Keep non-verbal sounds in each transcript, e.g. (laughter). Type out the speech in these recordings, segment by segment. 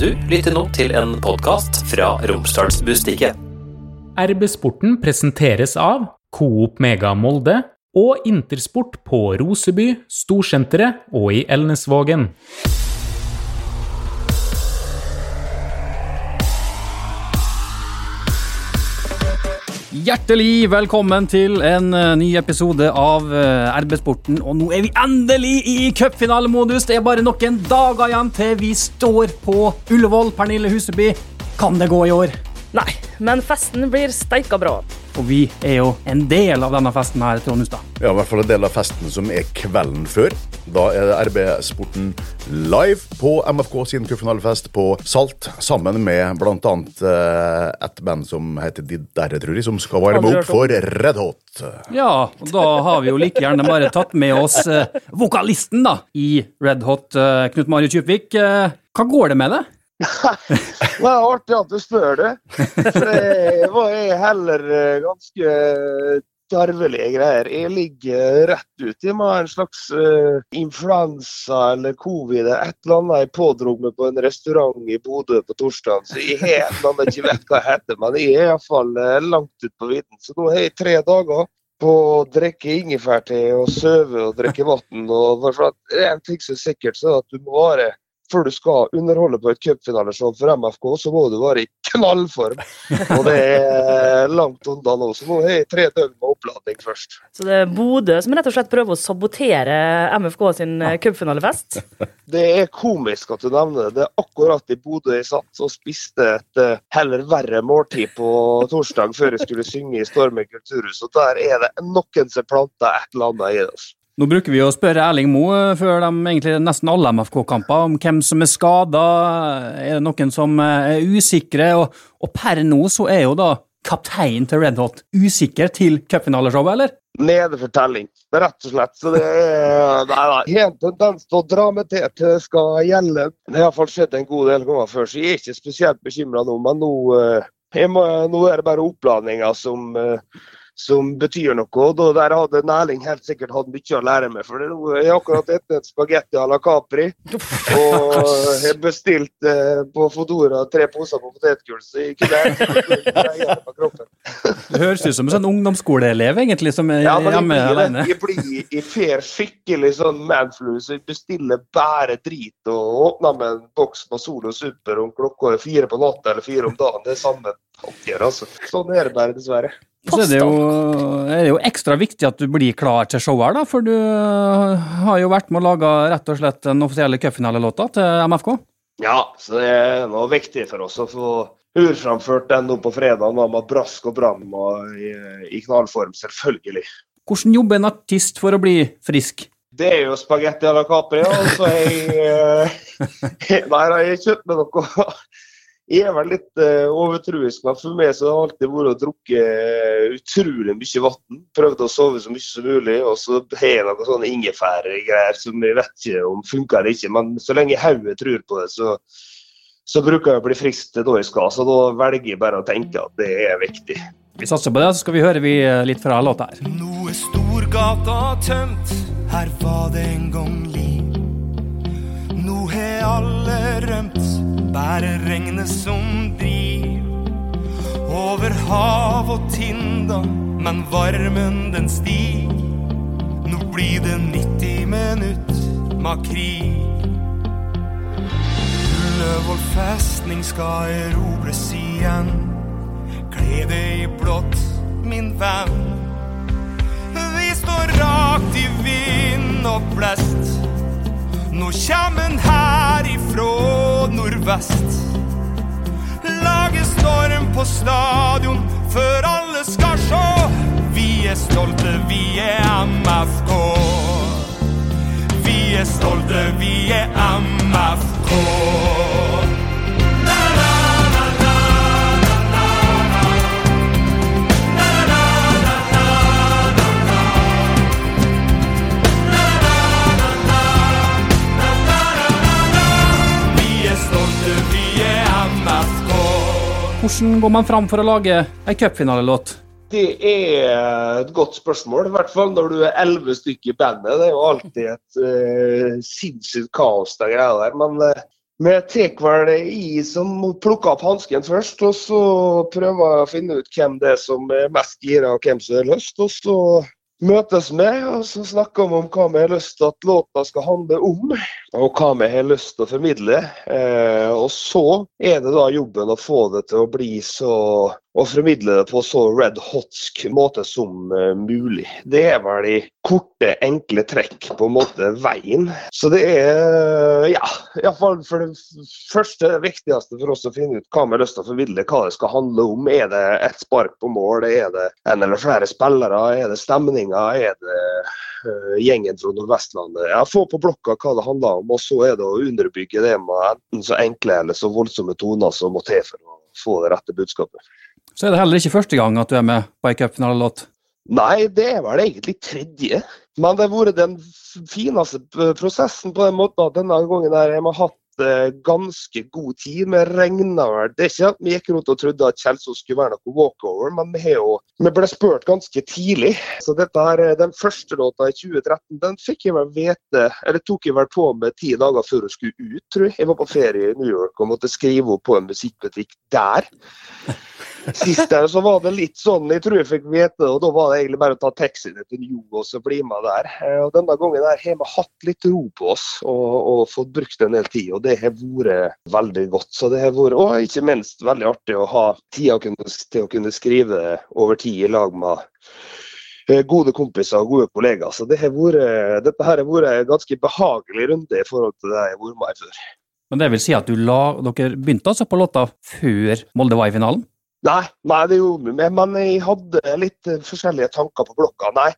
Du lytter nå til en podkast fra Romsdalsbustikket. RB-sporten presenteres av Coop Mega Molde og Intersport på Roseby, Storsenteret og i Elnesvågen. Hjertelig velkommen til en eh, ny episode av eh, RB-sporten. Og nå er vi endelig i cupfinalemodus! Det er bare noen dager igjen til vi står på Ullevål. Pernille Huseby, kan det gå i år? Nei, men festen blir steika bra. Og vi er jo en del av denne festen her, Trond Hustad. Ja, i hvert fall en del av festen som er kvelden før. Da er det RB-sporten live på MFK sin cupfinalefest på Salt, sammen med bl.a. Eh, et band som heter De Derre, tror jeg, som skal varme opp for Red Hot. Ja, og da har vi jo like gjerne bare tatt med oss eh, vokalisten da, i Red Hot, eh, Knut Mario Tjupvik. Hva går det med det? (laughs) Det er artig at du spør det. For det var jeg heller ganske tarvelige greier. Jeg ligger rett uti med en slags uh, influensa eller covid et eller annet jeg pådro meg på en restaurant i Bodø på torsdag. Så jeg har et eller annet ikke vet hva jeg heter, men jeg er iallfall uh, langt ut på vidden. Så nå har jeg tre dager på å drikke ingefærte og søve og drikke vann. Og for at en ting som er sikkert, så er at du må være før du skal underholde på et cupfinaleshow for MFK, så må du være i knallform. (laughs) Og det er langt unna nå, så nå har jeg tre døgn med oppladning først. Så det er Bodø som rett og slett prøver å sabotere MFK sin ja. cupfinalefest. Det er komisk at du nevner det. Det er akkurat i Bodø jeg satt og spiste et eh, heller verre måltid på torsdag før jeg skulle synge i Stormen kulturhus, og der er det noen som planter et eller annet i oss. Nå bruker vi å spørre Erling Moe før de egentlig nesten alle MFK-kamper om hvem som er skada. Er det noen som eh, er usikre? Og, og per nå så er jo da kapteinen til Red Hot usikker til cupfinaleshowet, eller? Nede for telling, rett og slett. Så det er nei. En tendens til å dra meg til at det skal gjelde. Det har iallfall skjedd en god del ganger før, så jeg er ikke spesielt bekymra nå. Men nå, eh, må, nå er det bare oppladninga som eh, som betyr noe. og Der hadde Næling helt sikkert hatt mye å lære meg. for Jeg har akkurat spist spagetti à la Capri. Og jeg bestilt eh, på Fodora tre poser på potetgull, så jeg kunne hjelpe kroppen. Det høres ut som en sånn ungdomsskoleelev egentlig, som er Ja, men hjemme jeg alene. jeg blir i fer skikkelig sånn manflu, så jeg bestiller bare drit og åpner med en boks med Solo Super om klokka er fire på natta eller fire om dagen. Det er samme pakker, altså. Sånn er det bare, dessverre. Så er det, jo, er det jo ekstra viktig at du blir klar til showet her, da, for du øh, har jo vært med å lage rett og slett den offisielle cupfinalelåta til MFK. Ja, så det er noe viktig for oss å få urframført den nå på fredag nå med brask og bram og i, i knallform, selvfølgelig. Hvordan jobber en artist for å bli frisk? Det er jo spagetti à la Capri, ja, og så har jeg (laughs) eh, Nei, jeg har kjøpt meg noe Jeg er vel litt uh, overtruisk, men for meg så har det alltid vært å drukke eh, utrolig mye vann. Prøvd å sove så mye som mulig, og så har jeg noen sånne ingefærgreier som jeg vet ikke om funker eller ikke. Men så lenge hodet tror på det, så, så bruker jeg å bli frisk til da jeg skal. Så da velger jeg bare å tenke at det er viktig. Vi satser på det, så skal vi høre vi øh, litt fra låta her. Nå er Storgata tømt, her var det en gang liv. Nå har alle rømt, bare regnet som driv. Over hav og Tinda, men varmen den stig. Nå blir det 90 minutt med krig. Ullevål festning skal erobres igjen. Kle deg i blått, min venn. Vi står rakt i vind og blest. Nå kjem en her ifrå nordvest. Lage storm på stadion før alle skal sjå. Vi er stolte, vi er MFK. Vi er stolte, vi er MFK. Hvordan går man fram for å lage ei cupfinalelåt? Det er et godt spørsmål, i hvert fall når du er elleve stykker i bandet. Det er jo alltid et uh, sinnssykt kaos, de greia der. Men uh, Vi tar vel i som plukker opp hansken først, og så prøver jeg å finne ut hvem det er som er mest gira, og hvem som har lyst. Og så møtes med, og så snakker vi om hva vi har lyst til at låta skal handle om, og hva vi har lyst til å formidle. Eh, og så er det da jobben å få det til å bli så og formidle det på så red hotsk måte som uh, mulig. Det er vel i korte, enkle trekk på en måte veien. Så det er ja, iallfall for det første det viktigste for oss å finne ut hva vi har lyst til å formidle, hva det skal handle om. Er det ett spark på mål, er det en eller flere spillere, er det stemninga, er det uh, gjengen fra Nordvestlandet? Ja, Få på blokka hva det handler om, og så er det å underbygge det med enten så enkle eller så voldsomme toner som må til for å få det rette budskapet. Så er det heller ikke første gang at du er med på ei cupfinalelåt? Nei, det er vel egentlig tredje. Men det har vært den fineste prosessen på den måten at denne gangen der jeg har hatt eh, ganske god tid. Vi regna vel Det er ikke at vi gikk rundt og trodde at Kjelsås skulle være noe walkover, men vi, jo, vi ble spurt ganske tidlig. Så dette her, eh, den første låta i 2013 den fikk jeg vel vite Eller tok jeg vel på med ti dager før hun skulle ut, tror jeg. Jeg var på ferie i New York og måtte skrive opp på en musikkbutikk der. Sist der så var det litt sånn, jeg tror jeg fikk vite det, og da var det egentlig bare å ta taxien til New og så bli med der. Eh, og Denne gangen der har vi hatt litt ro på oss og, og, fått brukt en del tid, og det har vært veldig godt. Så det har vært, Og ikke minst veldig artig å ha tida til å kunne skrive over tid i lag med eh, gode kompiser og gode kollegaer. Så det vært, dette her har vært en ganske behagelig runde i forhold til det jeg har vært med før. Men det vil si at la, dere begynte altså på låta før Molde var i finalen? Nei, nei, det gjorde vi, men jeg hadde litt eh, forskjellige tanker på blokka. Nei,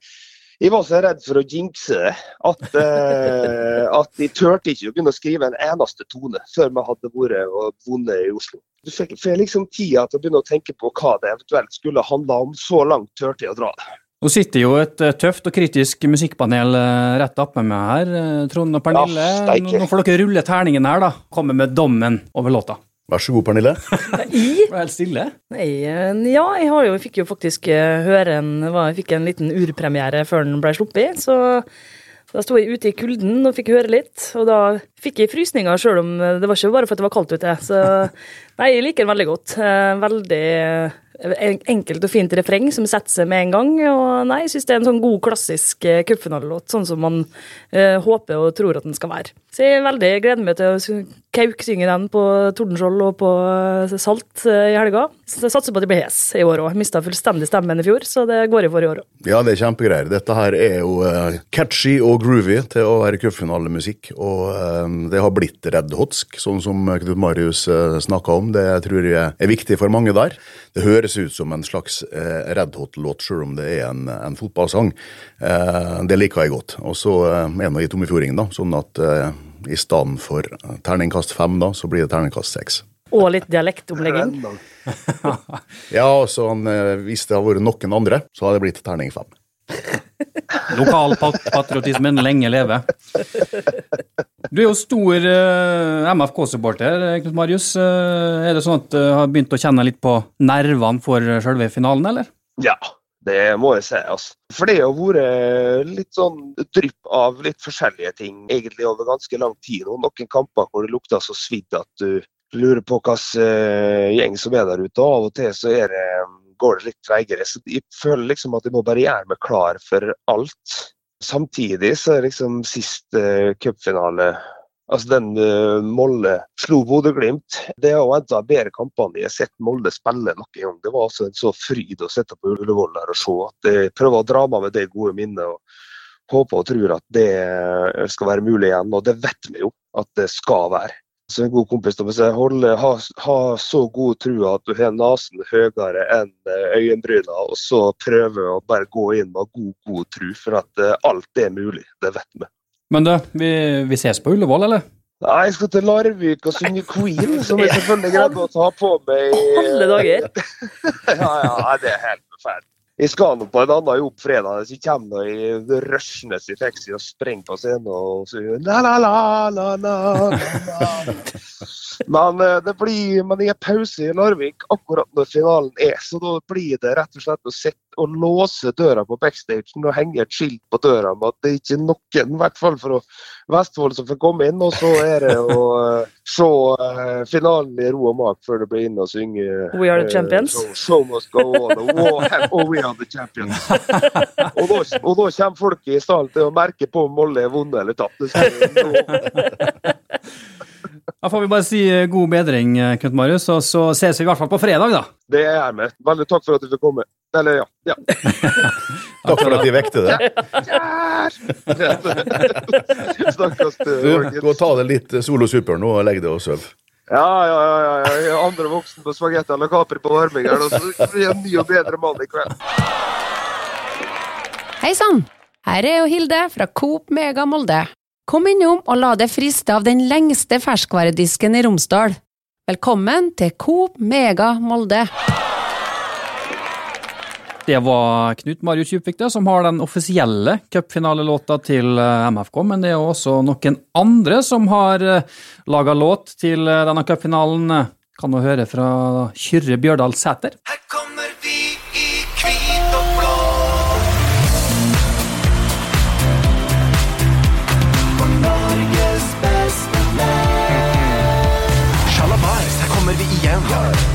jeg var så redd for å jinxe det at, uh, (laughs) at jeg turte ikke å begynne å skrive en eneste tone før vi hadde vært og vunnet i Oslo. Du fikk, fikk liksom tida til å begynne å tenke på hva det eventuelt skulle handle om. Så langt turte jeg å dra det. Nå sitter jo et eh, tøft og kritisk musikkpanel rett oppe med meg her. Trond og Pernille, ja, nå får dere rulle terningen her, da. Komme med dommen over låta. Vær så god, Pernille. (laughs) I? Var helt stille? Nei, ja, jeg, jo, jeg fikk jo faktisk eh, høre en Jeg fikk en liten urpremiere før den ble sluppet. Så da sto jeg ute i kulden og fikk høre litt. Og da fikk jeg frysninger, sjøl om det var ikke bare for at det var kaldt ute. Så (laughs) nei, jeg liker den veldig godt. Eh, veldig enkelt og fint refreng som setter seg med en gang. Og nei, jeg syns det er en sånn god, klassisk cupfinalelåt, sånn som man uh, håper og tror at den skal være. Så jeg er veldig gleder meg til å kauksynge den på Tordenskjold og på uh, Salt i helga. Så jeg satser på at jeg blir hes i år òg. Mista fullstendig stemmen i fjor, så det går i for i år òg. Ja, det er kjempegreier. Dette her er jo catchy og groovy til å være cupfinalemusikk, og det har blitt Red Hotsk, sånn som Knut Marius uh, snakka om. Det tror jeg er viktig for mange der. Det høres ut som en slags eh, Red Hot-låt, selv om det er en, en fotballsang. Eh, det liker jeg godt. Og så eh, er nå i tommefjordingen, da, sånn at eh, i stedet for terningkast fem, da, så blir det terningkast seks. Og litt dialektomlegging. (laughs) (laughs) ja, altså, eh, hvis det hadde vært noen andre, så hadde det blitt terning fem. (laughs) Lokalpatriotismen lenge leve. Du er jo stor uh, MFK-supporter, Knut Marius. Uh, er det sånn at du har begynt å kjenne litt på nervene for selve finalen, eller? Ja, det må jeg si. altså. For det har vært litt sånn drypp av litt forskjellige ting egentlig over ganske lang tid. Og noen kamper hvor det lukter så svidd at du lurer på hvilken uh, gjeng som er der ute. Og av og til så det går det litt treigere. Så jeg føler liksom at jeg må bare gjøre meg klar for alt. Samtidig så er liksom siste uh, cupfinale Altså den uh, Molde slo Bodø-Glimt. Det er en av bedre kampene jeg har sett Molde spille noen gang. Det var altså en så fryd å sitte på Ullevål der og se. at Jeg prøver å dra meg med det gode minnet. og Håper og tror at det skal være mulig igjen. Og det vet vi jo at det skal være Så en god kompis til meg holde, ha, ha, så god tro at du har nesen høyere enn eh, øyenbryna, og så prøve å bare gå inn med god, god tro, for at alt er mulig. Det vet vi. Men du, vi, vi ses på Ullevål, eller? Nei, jeg skal til Larvik og synge Queen, som jeg selvfølgelig greide å ta på meg. Alle dager. (laughs) ja, ja, det er helt forferdelig. Jeg skal nå på en annen jobb fredag, så jeg kommer i rushende i taxi og springer på scenen og synger la la la la la la Men eh, det blir, men jeg har pause i Larvik akkurat når finalen er, så da blir det rett og slett å sitte og låse døra på backstagen og henge et skilt på døra med at det er ikke er noen, i hvert fall fra Vestfold, som får komme inn. Og så er det å eh, se uh, finalen i ro og mak før det blir inn og synge We are the eh, champions. So, show must go on. Og, og we are the champions. (laughs) og, da, og da kommer folk i stallen til å merke på om Molde er vunnet eller tapt. Det skal. (laughs) Da får vi bare si god bedring, Knut Marius, og så ses vi i hvert fall på fredag, da. Det er jeg med. Veldig takk for at du fikk komme. Eller, ja. ja. (laughs) Takk for at de vekte det. Stakkars Du, gå og ta det litt solo super nå og legg deg og sov. Ja, ja, ja. ja, ja. Jeg er andre voksen på spagetti eller Capri på varming her, og så blir jeg en ny og bedre mann i kveld. Hei sann! Her er jo Hilde fra Coop Mega Molde. Kom innom og la deg friste av den lengste ferskvaredisken i Romsdal. Velkommen til Coop Mega Molde. Det var Knut Marius Djupvik som har den offisielle cupfinalelåta til eh, MFK, men det er også noen andre som har laga låt til eh, denne cupfinalen. Kan du høre fra Kyrre Bjørdal Sæter? Her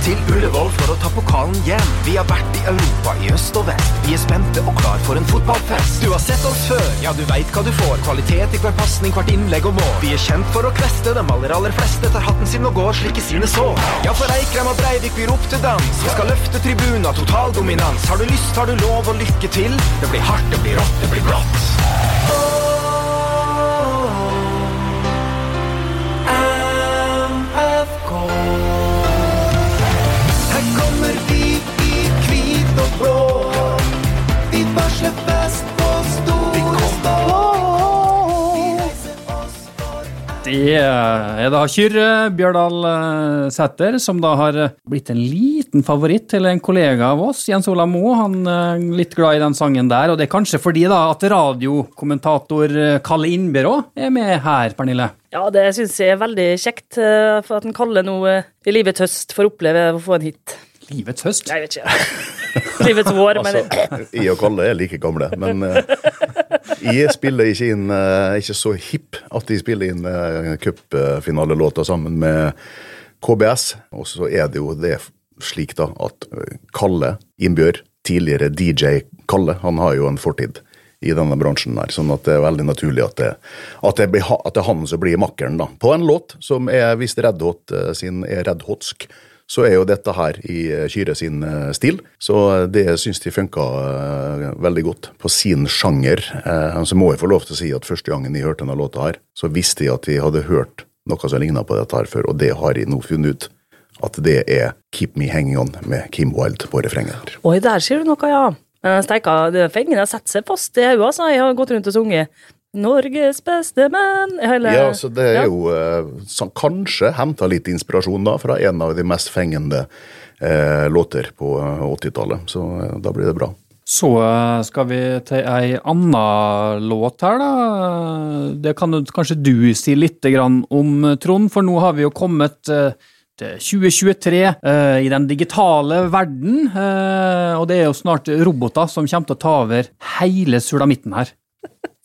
Til Ullevål for å ta pokalen hjem. Vi har vært i Europa i øst og vest. Vi er spente og klar for en fotballfest. Du har sett oss før, ja du vet hva du får. Kvalitet i hver passning, hvert innlegg og mål. Vi er kjent for å kveste, de aller aller fleste Tar hatten sin og går slik i sine sår. Ja, for Eikrem og Breivik opp til dans. Vi skal løfte tribuna total dominans. Har du lyst, har du lov og lykke til. Det blir hardt, det blir rått, det blir blått Vi fest på store stå. Vi reiser oss for Det er da Kyrre Bjørdal Sæther, som da har eh, blitt en liten favoritt til en kollega av oss, Jens Ola Moe. Han er litt glad i den sangen der, og det er kanskje fordi da at radiokommentator eh, Kalle Innbyrå er med her, Pernille. Ja, det syns jeg er veldig kjekt, eh, for at en kaller noe i livets høst får oppleve å få en hit. Livets høst. Jeg vet ikke. (laughs) (laughs) livets vår, men Altså, og Kalle er like gamle, men eh, jeg spiller ikke inn uh, ikke så hipp at de spiller inn uh, cupfinalelåta sammen med KBS. Og så er det jo det slik da at eh, Kalle Innbjørg, tidligere DJ Kalle, han har jo en fortid i denne bransjen der, sånn at det er veldig naturlig at det, at det, at det er han som blir makkeren da. På en låt som er, visst Red Hot eh, sin er Red Hotsk, så er jo dette her i Kyre sin eh, stil. Så eh, det syns de funka eh, veldig godt på sin sjanger. Eh, så må jeg få lov til å si at første gangen jeg hørte denne låta her, så visste jeg at de hadde hørt noe som ligna på dette her før, og det har jeg nå funnet ut. At det er Keep Me Hanging On med Kim Wilde på refrenget. Oi, der sier du noe, ja. Eh, Steika, fengene satt seg fast i hodet, altså. Jeg har gått rundt og sunget 'Norges beste menn' Eller, Ja, så det er Ja. jo som kanskje henta litt inspirasjon da fra en av de mest fengende eh, låter på eh, 80-tallet. Så eh, da blir det bra. Så eh, skal vi til ei anna låt her, da. Det kan kanskje du si litt om, Trond, for nå har vi jo kommet eh, til 2023 eh, i den digitale verden, eh, og det er jo snart roboter som kommer til å ta over hele sulamitten her.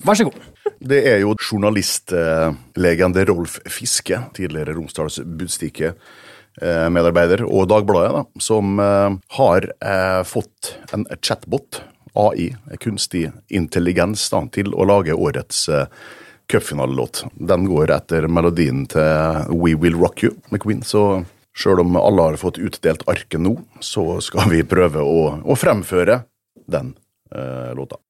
Vær så god. Det er jo journalistlegende Rolf Fiske, tidligere Romsdals Budstikke. eh, Medarbeider og Dagbladet, da, som eh, har eh, fått en chatbot, AI, kunstig intelligens, da, til å lage årets cupfinalelåt. Den går etter melodien til We Will Rock You med Queen, så sjøl om alle har fått utdelt arket nå, så skal vi prøve å, å fremføre den eh, låta.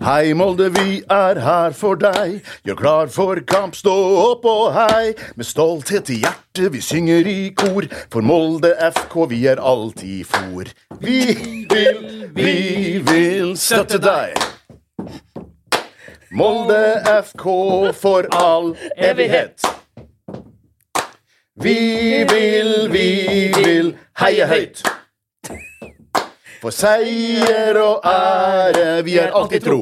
Hei, Molde, vi er her for deg. Gjør klar for kamp, stå opp og hei. Med stolthet i hjertet, vi synger i kor. For Molde FK, vi er alltid for. Vi vil, vi vil støtte deg. Molde FK for all evighet. Vi vil, vi vil heie høyt. For seier og ære, vi er alltid tro.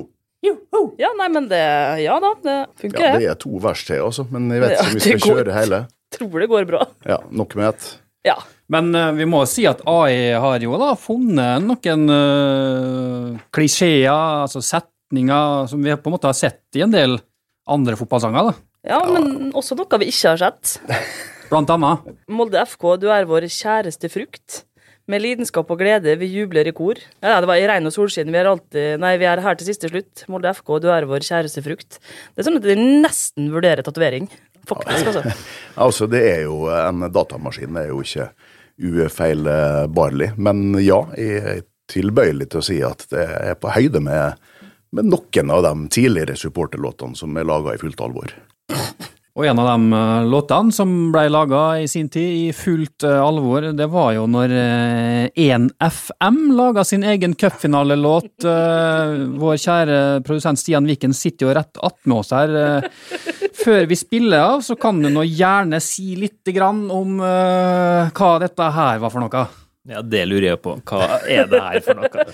Ja, nei, men det Ja da, det funker, det. Ja, det. er to vers til, altså. Men jeg vet ikke om vi skal det kjøre hele. Tror det går bra. Ja, nok med ett. Ja. Men uh, vi må si at AI har jo da funnet noen uh, klisjeer, altså setninger, som vi på en måte har sett i en del andre fotballsanger, da. ja, men også noe vi ikke har sett. Blant annet. Molde FK, du er vår kjæreste frukt. Med lidenskap og glede, vi jubler i kor. Ja, det var i regn og solskinn. Vi er alltid Nei, vi er her til siste slutt. Molde FK, du er vår kjæreste frukt. Det er sånn at de nesten vurderer tatovering. Faktisk, altså. (laughs) Altså, det er jo en datamaskin, det er jo ikke ufeilbarlig. Men ja, jeg er tilbøyelig til å si at det er på høyde med, med noen av de tidligere supporterlåtene som er laga i fullt alvor. Og en av de eh, låtene som ble laga i sin tid i fullt eh, alvor, det var jo når eh, 1FM laga sin egen cupfinalelåt. (laughs) Eh, Vår kjære produsent Stian Viken sitter jo rett attmed oss her. Eh, Før vi spiller av, så kan du nå gjerne si litt grann om eh, hva dette her var for noe. Ja, det lurer jeg på. Hva er det her for noe?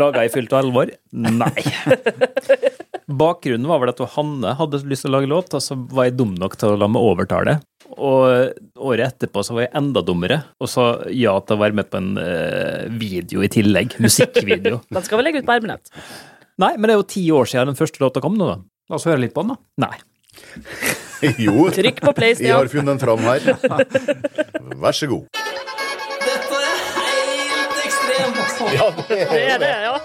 Laga i fullt alvor? Nei. Bakgrunnen var vel at Hanne hadde lyst til å lage låt, og så var jeg dum nok til å la meg overtale. Og året etterpå så var jeg enda dummere, og sa ja til å være med på en eh, video i tillegg. Musikkvideo. (laughs) Den skal vi legge ut på Ermenett. Nei, men det er jo ti år siden den første låta kom nå, da. La oss høre litt på den, da. Nei. (laughs) Jo, Trykk på play, jeg har funnet den fram her. (laughs) Vær så god. (laughs) Ja, det Det er det, ja.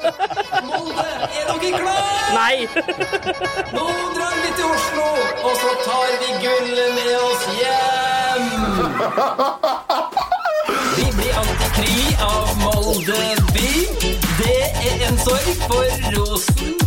Molde, er dere klar? Nei. Nå drar vi til Oslo, og så tar vi gullet med oss hjem. Vi blir alltid kry av Molde by. Det er en sorg for Rosenborg.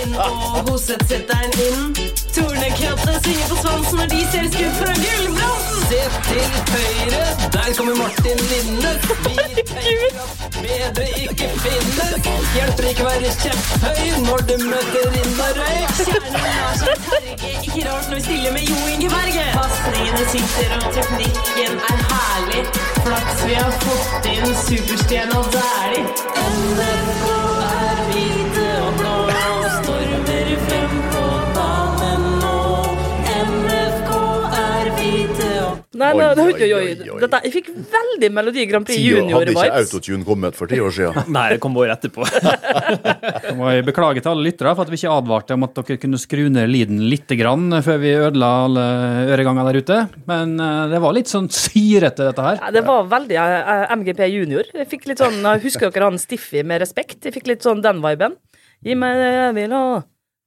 Inn, og Hoseth setter den inn. Tornekrottene synger på svansen når de ser skudd fra gullbronsen. Se til høyre, der kommer Martin Linnes. Vi (laughs) tenker at bedre ikke finnes. Hjelper ikke å være kjepphøy når du møter Rinna Røy. Kjernen lar seg terge, ikke rart når vi stiller med Jo Inge Berge. Pasningene sitter og teknikken er herlig. Flaks vi har fått inn superstjerna Dæhlie. Og Nei, nei, Oi, oi, oi. Dette, jeg fikk veldig Melodi Grand Prix Junior-vibes. hadde ikke autotune kommet for ti år siden. (laughs) Nei, det kom bare etterpå. (laughs) Så må jeg beklage til alle lyttere for at vi ikke advarte om at dere kunne skru ned lyden litt grann før vi ødela alle øreganger der ute. Men eh, det var litt sånn syrete, dette her. Ja, det var veldig uh, MGP junior. Jeg fikk litt sånn, Husker dere han Stiffy med respekt? Jeg fikk litt sånn den viben. Gi meg det jeg vil ha.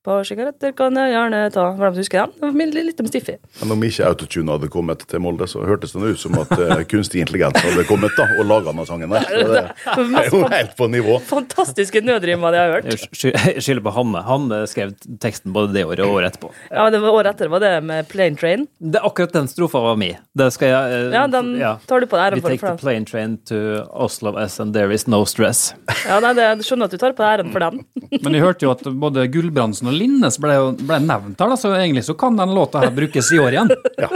Par sigaretter kan jeg gjerne ta. Hvordan er det husker den? Det var min- litt om Stiffy. Men om ikke autotune hadde kommet til Molde, så hørtes det ut som at eh, (laughs) kunstig intelligens hadde kommet da, og laga denne sangen der. Så det (laughs) er jo helt på nivå. Fantastiske nødrimer jeg har hørt. Jeg sky- (laughs) jeg skylder på Hanne. Hanne skrev teksten både det året og året etterpå. Ja, det var Året etter var det med Plane Train. Det er akkurat den strofa var mi. Det skal jeg eh, Ja, den tar du på æren for. take the for the plane train to Oslo S and there is no stress. Ja, nei, det, jeg skjønner at du tar på æren for den. Men jeg hørte jo at både Gulbrandsen og Linnes ble, ble nevnt her, da, så egentlig så kan den låta her brukes i år igjen. (laughs) Ja.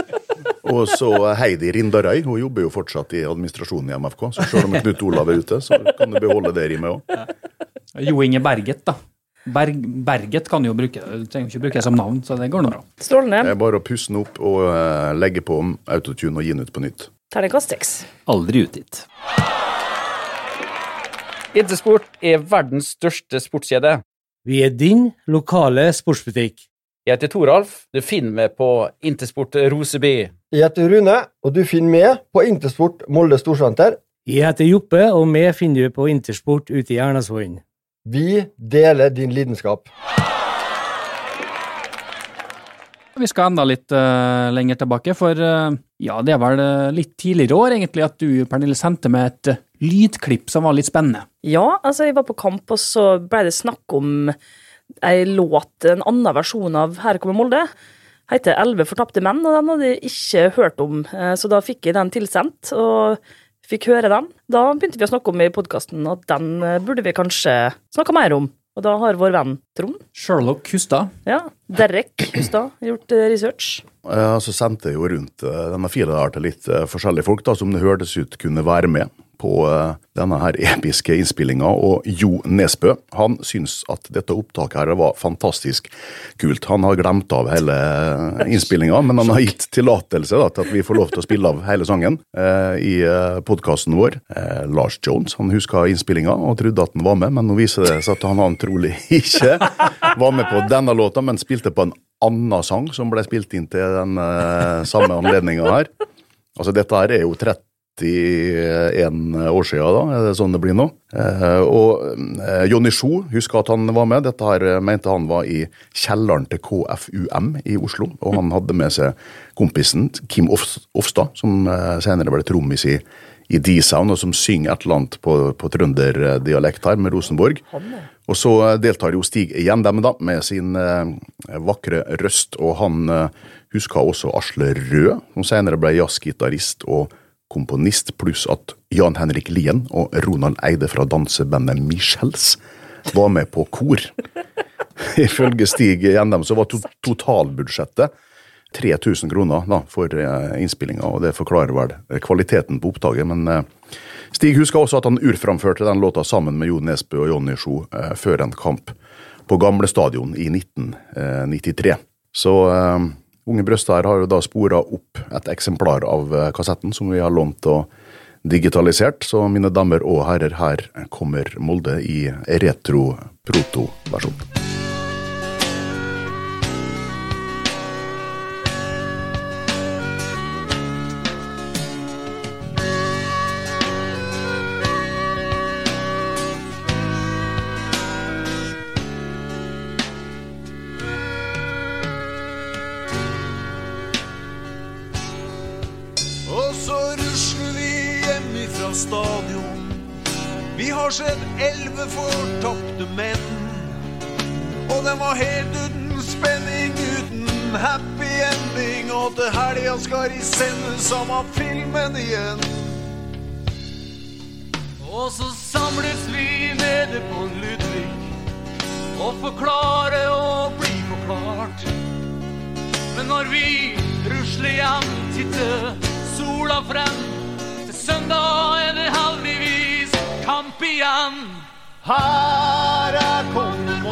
Og så Heidi Rindarøy, hun jobber jo fortsatt i administrasjonen i MFK, så selv om Knut Olav er ute, så kan du beholde det rimet òg. Jo Inge Berget, da. Berg, Berget kan jo bruke trenger ikke bruke det som navn, så det går nå bra. Det er bare å pusse den opp og eh, legge på autotune og gi den ut på nytt. Terningkast seks. Aldri utgitt. Intersport er verdens største sportskjede. Vi er din lokale sportsbutikk. Jeg heter Toralf. Du finner meg på Intersport Roseby. Jeg heter Rune, og du finner meg på Intersport Molde Storsenter. Jeg heter Joppe, og vi finner du på Intersport ute i Ernasvollen. Vi deler din lidenskap. Vi skal enda litt uh, lenger tilbake, for uh, ja, det er vel eh, litt tidligere år egentlig at du, Pernille, sendte meg et lydklipp som var litt spennende. Ja, altså, jeg var på kamp, og så ble det snakk om ei låt, en annen versjon av Her kommer Molde. Heter Elleve fortapte menn, og den hadde jeg ikke hørt om, så da fikk jeg den tilsendt, og fikk høre den. Da begynte vi å snakke om i podkasten at den burde vi kanskje snakke mer om. Og da har vår venn Trond, Sherlock Hustad. ja, Derek Hustad, gjort eh, research. Ja, så sendte jeg jo rundt eh, denne fila der til litt eh, forskjellige folk da, som det hørtes ut kunne være med på eh, denne her episke innspillinga, og Jo Nesbø han syns at dette opptaket her var fantastisk kult. Han har glemt av hele innspillinga, men han har gitt tillatelse da, til at vi får lov til å spille av hele sangen eh, i eh, podkasten vår. Eh, Lars Jones han huska innspillinga og trodde at han var med, men nå viser det seg at han, antrolig ikke var med på denne låta, men spilte på en annen sang som ble spilt inn til den eh, samme anledninga her. Altså, dette her er jo 31 år siden, da, er det sånn det blir nå? Eh, og eh, Jonny Sjo husker at han var med. Dette her eh, mente han var i kjelleren til KFUM i Oslo. Og han hadde med seg kompisen Kim Ofstad, som senere ble trommis i, i D-Sound, og som synger et eller annet på, på trønderdialekt her med Rosenborg. Og så deltar jo Stig igjen, dem da, med sin vakre røst, og han husker også Asle Rød, som senere ble jazzgitarist og komponist, pluss at Jan Henrik Lien og Ronald Eide fra dansebandet Michels var med på kor. (laughs) Ifølge Stig Gjendem så var to totalbudsjettet 3000 kroner da, for eh, innspillinga, og det forklarer vel kvaliteten på opptaket. Men eh, Stig husker også at han urframførte den låta sammen med Jo Nesbø og Jonny Sjo eh, før en kamp på Gamle Stadion i 1993. Så eh, Unge Brøst her har jo da spora opp et eksemplar av eh, kassetten som vi har lånt og digitalisert. Så mine damer og herrer, her kommer Molde i retro-proto-versjon. Helga skal de sende samme filmen igjen. Og så samles vi nede på Ludvig og forklare og bli forklart. Men når vi rusler hjem, titter sola frem. Til søndag er det heldigvis kamp igjen. Her er kongen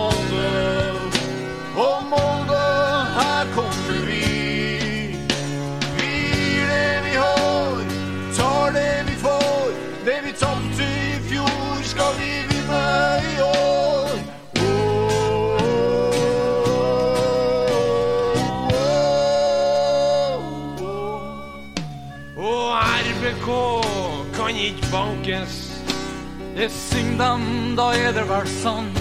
bankes. Det syng dem, da er det vel sant.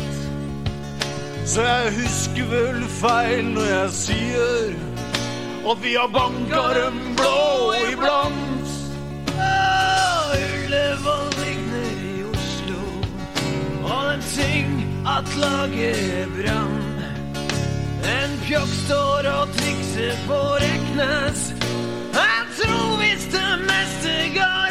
Så jeg husker vel feil når jeg sier at vi har banka dem blå iblant. Ullevål ligner i Oslo, og den ting at laget brann. En pjokk står og trikser på Reknes. Jeg tror visst det meste går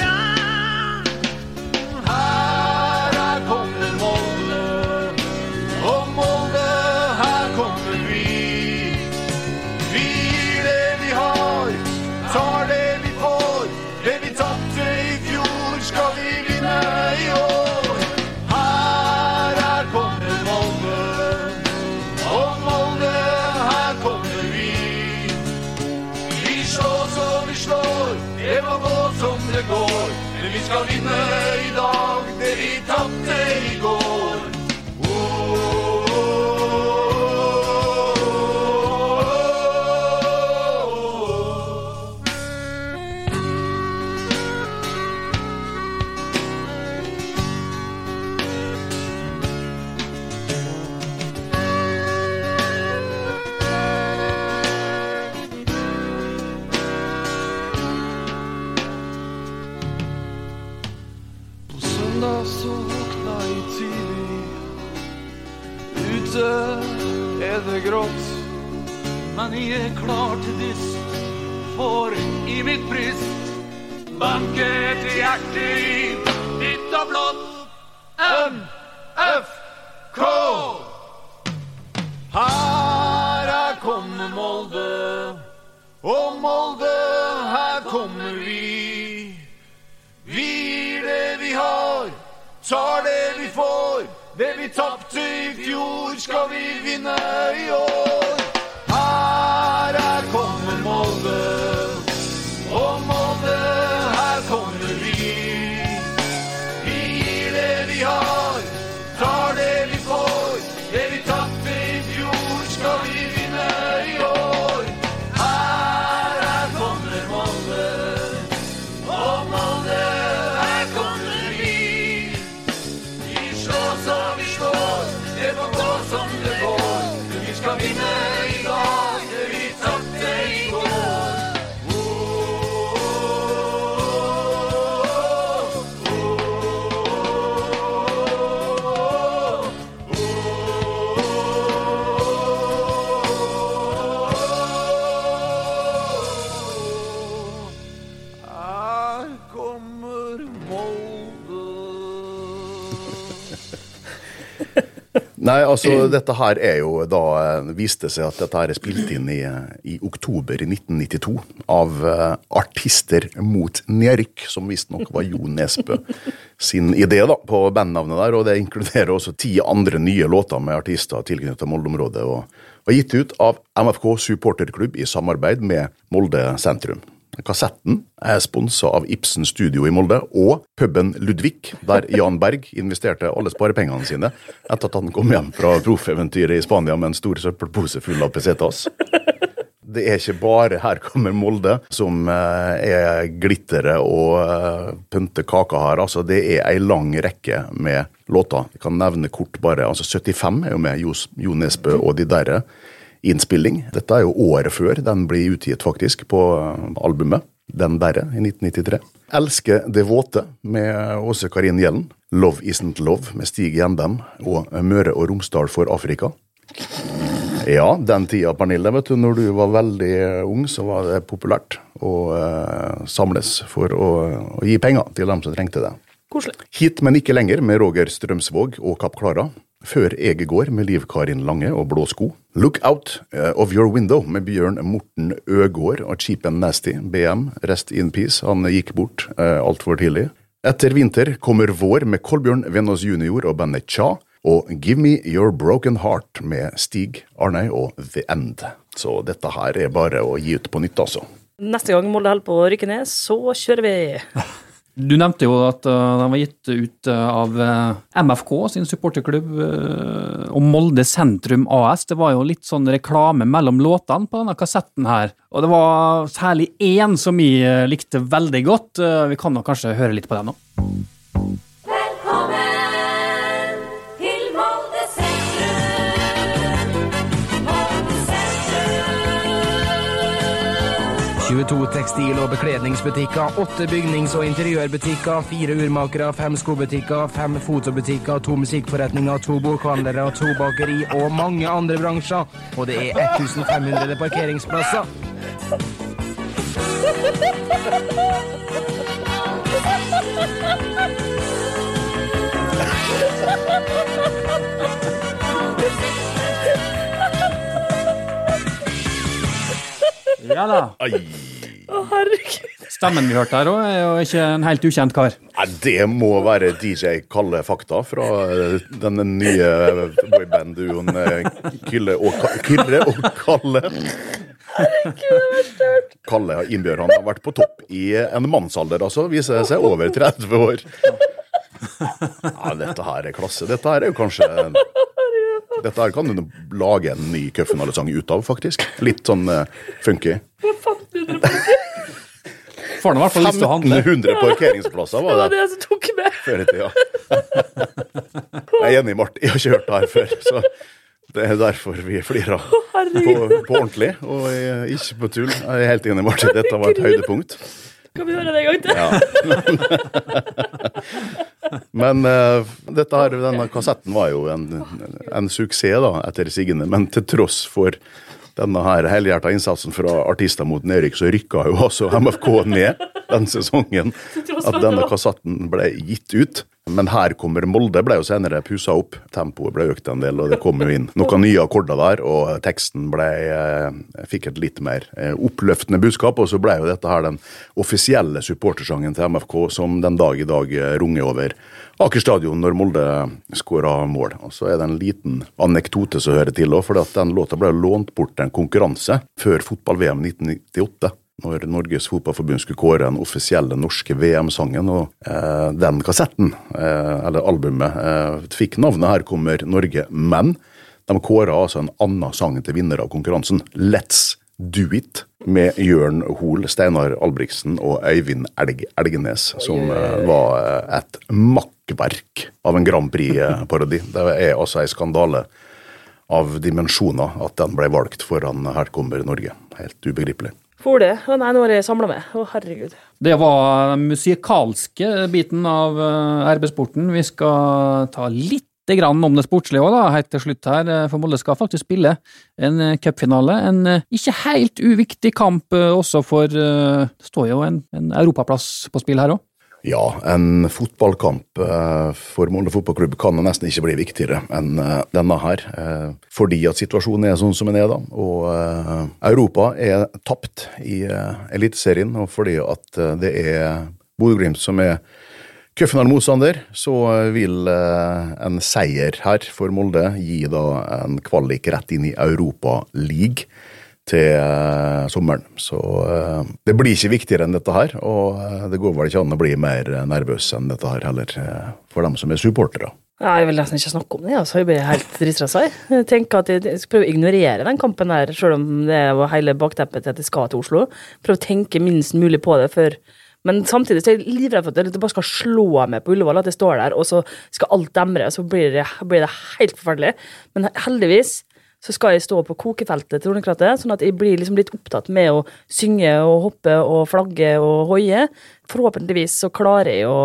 banker hjertet hjerte i hvitt og blått. MFK! Her er kommet Molde, og Molde, her kommer vi. Vi gir det vi har, tar det vi får. Det vi tapte i fjor, skal vi vinne i år. Altså (clears throat) dette her er jo da eh, viste seg at dette her er spilt inn i, i oktober 1992 av eh, Artister mot nedrykk, som visstnok var Jo Nesbø (laughs) sin idé da, på bandnavnet der. Og det inkluderer også ti andre nye låter med artister tilknyttet Molde-området, og var gitt ut av MFK supporterklubb i samarbeid med Molde sentrum. Kassetten er sponsa av Ibsen Studio i Molde og puben Ludvig, der Jan Berg investerte alle sparepengene sine etter at han kom hjem fra proffeventyret i Spania med en stor søppelpose full av pesetas. Det er ikke bare 'Her kommer Molde' som eh, er glitteret og eh, pynter kaka her. altså Det er ei lang rekke med låter. Jeg kan nevne kort bare. altså 75 er jo med Jos- Jo Nesbø og de derre innspilling. Dette er jo året før den blir utgitt, faktisk, på albumet. Den derre, i 1993. 'Elske det våte' med Åse Karin Gjellen. 'Love Isn't Love' med Stig Gjendem og 'Møre og Romsdal for Afrika'. Ja, den tida, Pernille, vet du, når du var veldig ung, så var det populært å uh, samles for å, å gi penger til dem som trengte det. Koselig. Hit, men ikke lenger, med Roger Strømsvåg og Kapp Klara. Før jeg går med Liv Karin Lange og Blå sko. Look Out eh, of Your Window med Bjørn Morten Øgård og Cheap and Nasty, BM, Rest in Peace. Han gikk bort eh, altfor tidlig. Etter vinter kommer vår med Kolbjørn Venås jr. og bandet Cha. Og Give Me Your Broken Heart med Stig Arnøy og The End. Så dette her er bare å gi ut på nytt, altså. Neste gang Molde holder på å rykke ned, så kjører vi. (laughs) Du nevnte jo at uh, den var gitt ut uh, av uh, MFK sin supporterklubb og Molde Sentrum AS. Det var jo litt sånn reklame mellom låtene på denne kassetten her. Og det var særlig én som uh, likte veldig godt. Vi kan nok kanskje høre litt på den nå. 22 tekstil- og bekledningsbutikker, 8 bygnings- og interiørbutikker, 4 urmakere, 5 skobutikker, 5 fotobutikker, 2 musikkforretninger, 2 bokhandlere, 2 bakeri og mange andre bransjer. Og det er 1500 parkeringsplasser. (laughs) Ja da. Å, herregud. Stemmen vi hørte her òg, er jo ikke en helt ukjent kar. Nei, det må være DJ Kalle Fakta fra eh, denne nye boyband-duoen eh, Kylle og Ka Kyrre og Kalle. Kalle Innbjørn han har vært på topp i en mannsalder, altså. Viser seg over (laughs) 30 år. Ja, dette her er klasse. Dette her er jo kanskje Dette her kan du lage en ny cupfinalesang ut av, faktisk. Litt sånn uh, funky. Får nå i hvert fall lyst til å handle. 1500 parkeringsplasser var Det var var det jeg som tok med. før i tida. Jeg er enig, Martin. Jeg har ikke hørt det her før. Så det er derfor vi flirer på, på ordentlig, og jeg- ikke på tull. Jeg er helt enig, Martin. Dette var et høydepunkt. Kan vi høre det en gang til? Ja. (laughs) Men uh, her, denne kassetten var jo en, en suksess da, etter sigende, men til tross for denne her helhjerta innsatsen fra artister mot nedrykk, så rykka jo altså MFK ned den sesongen. At denne kassetten ble gitt ut. Men her kommer Molde ble jo senere pussa opp. Tempoet ble økt en del, og det kom jo inn noen nye akkorder der. Og teksten ble, eh, fikk et litt mer eh, oppløftende budskap. Og så ble jo dette her den offisielle supportersangen til MFK som den dag i dag eh, runger over Aker stadion når Molde skåra mål. Og så er det en liten anekdote som hører til òg, for den låta ble lånt bort til en konkurranse før fotball-VM 1998 når Norges Fotballforbund skulle kåre den offisielle norske VM-sangen. Og eh, den kassetten, eh, eller albumet, eh, fikk navnet 'Her kommer Norge', men de kåra altså en annen sang til vinner av konkurransen, 'Let's Do It', med Jørn Hoel, Steinar Albrigtsen og Øyvind Elg Elgenes, som eh, var eh, et makkverk av en Grand Prix-parodi. Det er altså ei skandale av dimensjoner at den ble valgt foran 'Her kommer Norge'. Helt ubegripelig. For det. Å nei, nå har jeg samla meg. Å, herregud. Det var den musikalske biten av eh, RB-sporten. Vi skal ta litt grann om det sportslige òg, helt til slutt her. eh, For Molde skal faktisk spille en eh, cupfinale. En ikke helt uviktig kamp også for Det står jo en, en europaplass på spill her òg. Ja, en fotballkamp eh, for Molde fotballklubb kan nesten ikke bli viktigere enn eh, denne her. eh, Fordi at situasjonen er sånn som den er, da. Og Europa er tapt i Eliteserien, og fordi at det er Bodø-Glimt som er cupfinale-motstander, så eh, vil en seier her for Molde gi da en kvalik rett inn i Europa League til eh, sommeren. Så eh, det blir ikke viktigere enn dette her, og eh, det går vel ikke an å bli mer nervøs enn dette her heller, for dem som er supportere. Ja, jeg vil nesten ikke snakke om det. altså. Jeg blir helt dritstressa. jeg. Tenker at jeg skal prøve å ignorere den kampen der, selv om det var hele bakteppet til at jeg skal til Oslo. Prøve å tenke minst mulig på det før Men samtidig så er jeg livredd for at det bare skal slå meg på Ullevål, at jeg står der, og så skal alt demre, og så blir det, blir det helt forferdelig. Men heldigvis så skal jeg stå på kokefeltet til Tornekrattet, sånn at jeg blir liksom litt opptatt med å synge og hoppe og flagge og hoie. Forhåpentligvis så klarer jeg å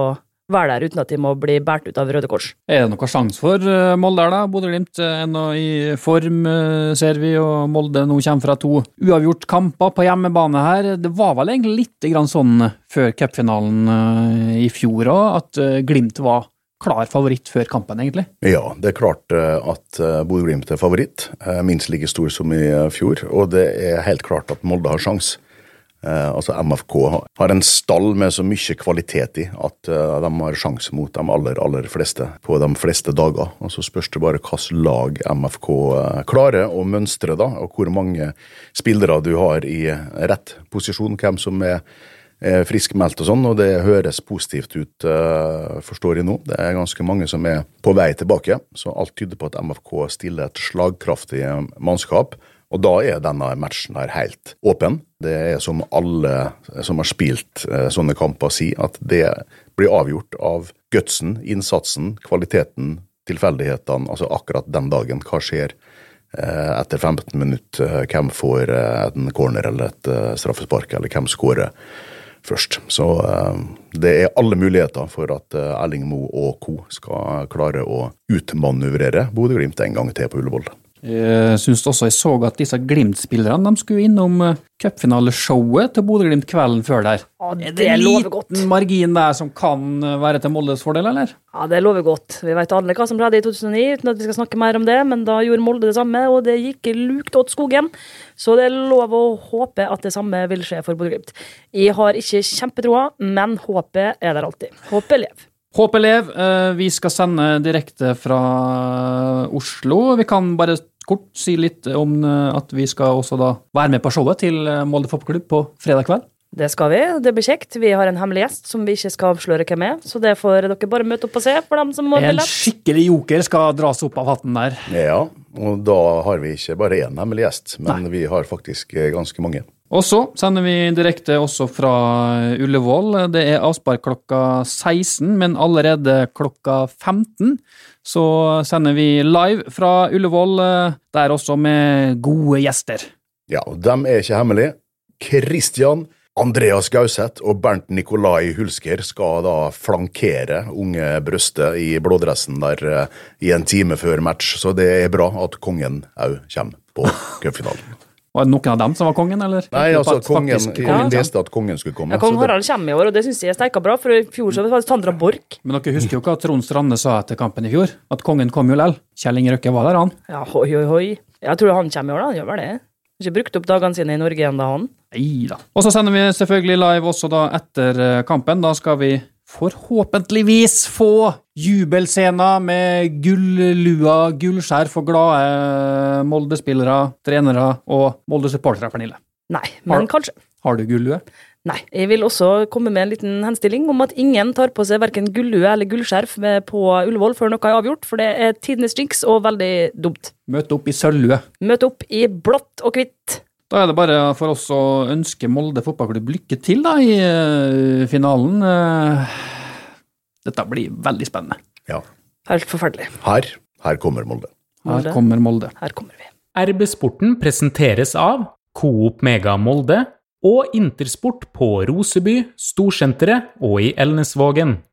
være der uten at jeg må bli båret ut av Røde Kors. Er det noen sjanse for eh, Molde her, da? Bodø-Glimt er nå i form, eh, ser vi, og Molde nå kommer fra to uavgjort kamper på hjemmebane her. Det var vel egentlig litt sånn før cupfinalen eh, i fjor òg, at eh, Glimt var klar favoritt før kampen, egentlig. Ja, det er klart eh, at eh, Bodø-Glimt er favoritt, eh, minst like stor som i fjor, og det er helt klart at Molde har sjans. Altså MFK har en stall med så mye kvalitet i at de har sjanse mot de aller, aller fleste på de fleste dager. Og Så spørs det bare hvilket lag MFK klarer å mønstre, da, og hvor mange spillere du har i rett posisjon, hvem som er er friskmeldt og sånn, og det høres positivt ut, eh, forstår jeg nå. Det er ganske mange som er på vei tilbake, så alt tyder på at MFK stiller et slagkraftig mannskap. Og da er denne matchen her helt åpen. Det er som alle som har spilt eh, sånne kamper sier, at det blir avgjort av gutsen, innsatsen, kvaliteten, tilfeldighetene, altså akkurat den dagen. Hva skjer eh, etter 15 minutter? Eh, Hvem får eh, en corner eller et eh, straffespark, eller hvem skårer først? Så eh, det er alle muligheter for at eh, Erling Moe og co. skal klare å utmanøvrere Bodø-Glimt en gang til på Ullevål. Jeg syns også jeg så at disse Glimt-spillerne skulle innom eh, cupfinaleshowet til Bodø-Glimt kvelden før der. Ja, Er det er en liten godt. margin der som kan eh, være til Moldes fordel, eller? Ja, det lover godt. Vi vet alle hva som skjedde i 2009, uten at vi skal snakke mer om det, men da gjorde Molde det samme, og det gikk lukt åt skogen. Så det er lov å håpe at det samme vil skje for Bodø-Glimt. Jeg har ikke kjempetroa, men håpet er der alltid. Håpet lever. Håp elev, eh, vi skal sende direkte fra Oslo. Vi kan bare kort si litt om eh, at vi skal også da være med på showet til eh, Molde fotballklubb på fredag kveld. Det skal vi. Det blir kjekt. Vi har en hemmelig gjest som vi ikke skal avsløre hvem er, så det får dere bare møte opp og se for dem som må En skikkelig joker skal dras opp av hatten der. Ja, og da har vi ikke bare én hemmelig gjest, men vi har faktisk eh, ganske mange. Og så sender vi direkte også fra Ullevål. Det er avspark klokka 16, men allerede klokka 15 så sender vi live fra Ullevål, eh, der også med gode gjester. Ja, og dem er ikke hemmelige. Christian, Andreas Gauseth og Bernt Nikolai Hulsker skal da flankere unge Brøste i blådressen der eh, i en time før match, så det er bra at kongen òg kommer på (laughs) cupfinalen. Var det noen av dem som var kongen, eller? Nei, altså, kongen, faktisk kongen ja. leste at kongen skulle komme. Ja, Kong Harald kommer i år, og det syns jeg er steika bra, for i fjor så var det Sandra Borch. Men dere husker jo hva Trond Strande sa etter kampen i fjor? At kongen kom jo lell. Kjell Inge Røkke var der, han. Ja, hoi, hoi, hoi. Jeg tror han kommer i år, da. Han gjør vel det. Har Ikke brukt opp dagene sine i Norge ennå, han. Nei da. Og så sender vi selvfølgelig live også da etter eh, kampen. Da skal vi forhåpentligvis få jubelscener med gullua, gullskjær for glade Molde-spillere, trenere og Molde-supportere, Pernille. Nei, men Har- kanskje. Har du gullue? Nei. Jeg vil også komme med en liten henstilling om at ingen tar på seg verken gullue eller gullskjerf med på Ullevål før noe er avgjort, for det er tidenes jinx og veldig dumt. Møte opp i sølvlue. Møt opp i blått og hvitt. Da er det bare for oss å ønske Molde fotballklubb lykke til da i eh, finalen. Eh, Dette blir veldig spennende. Ja. Helt forferdelig. Her, her kommer Molde. Her kommer Molde. Her kommer vi. RB Sporten presenteres av Coop Mega Molde og Intersport på Roseby, Storsenteret og i Elnesvågen.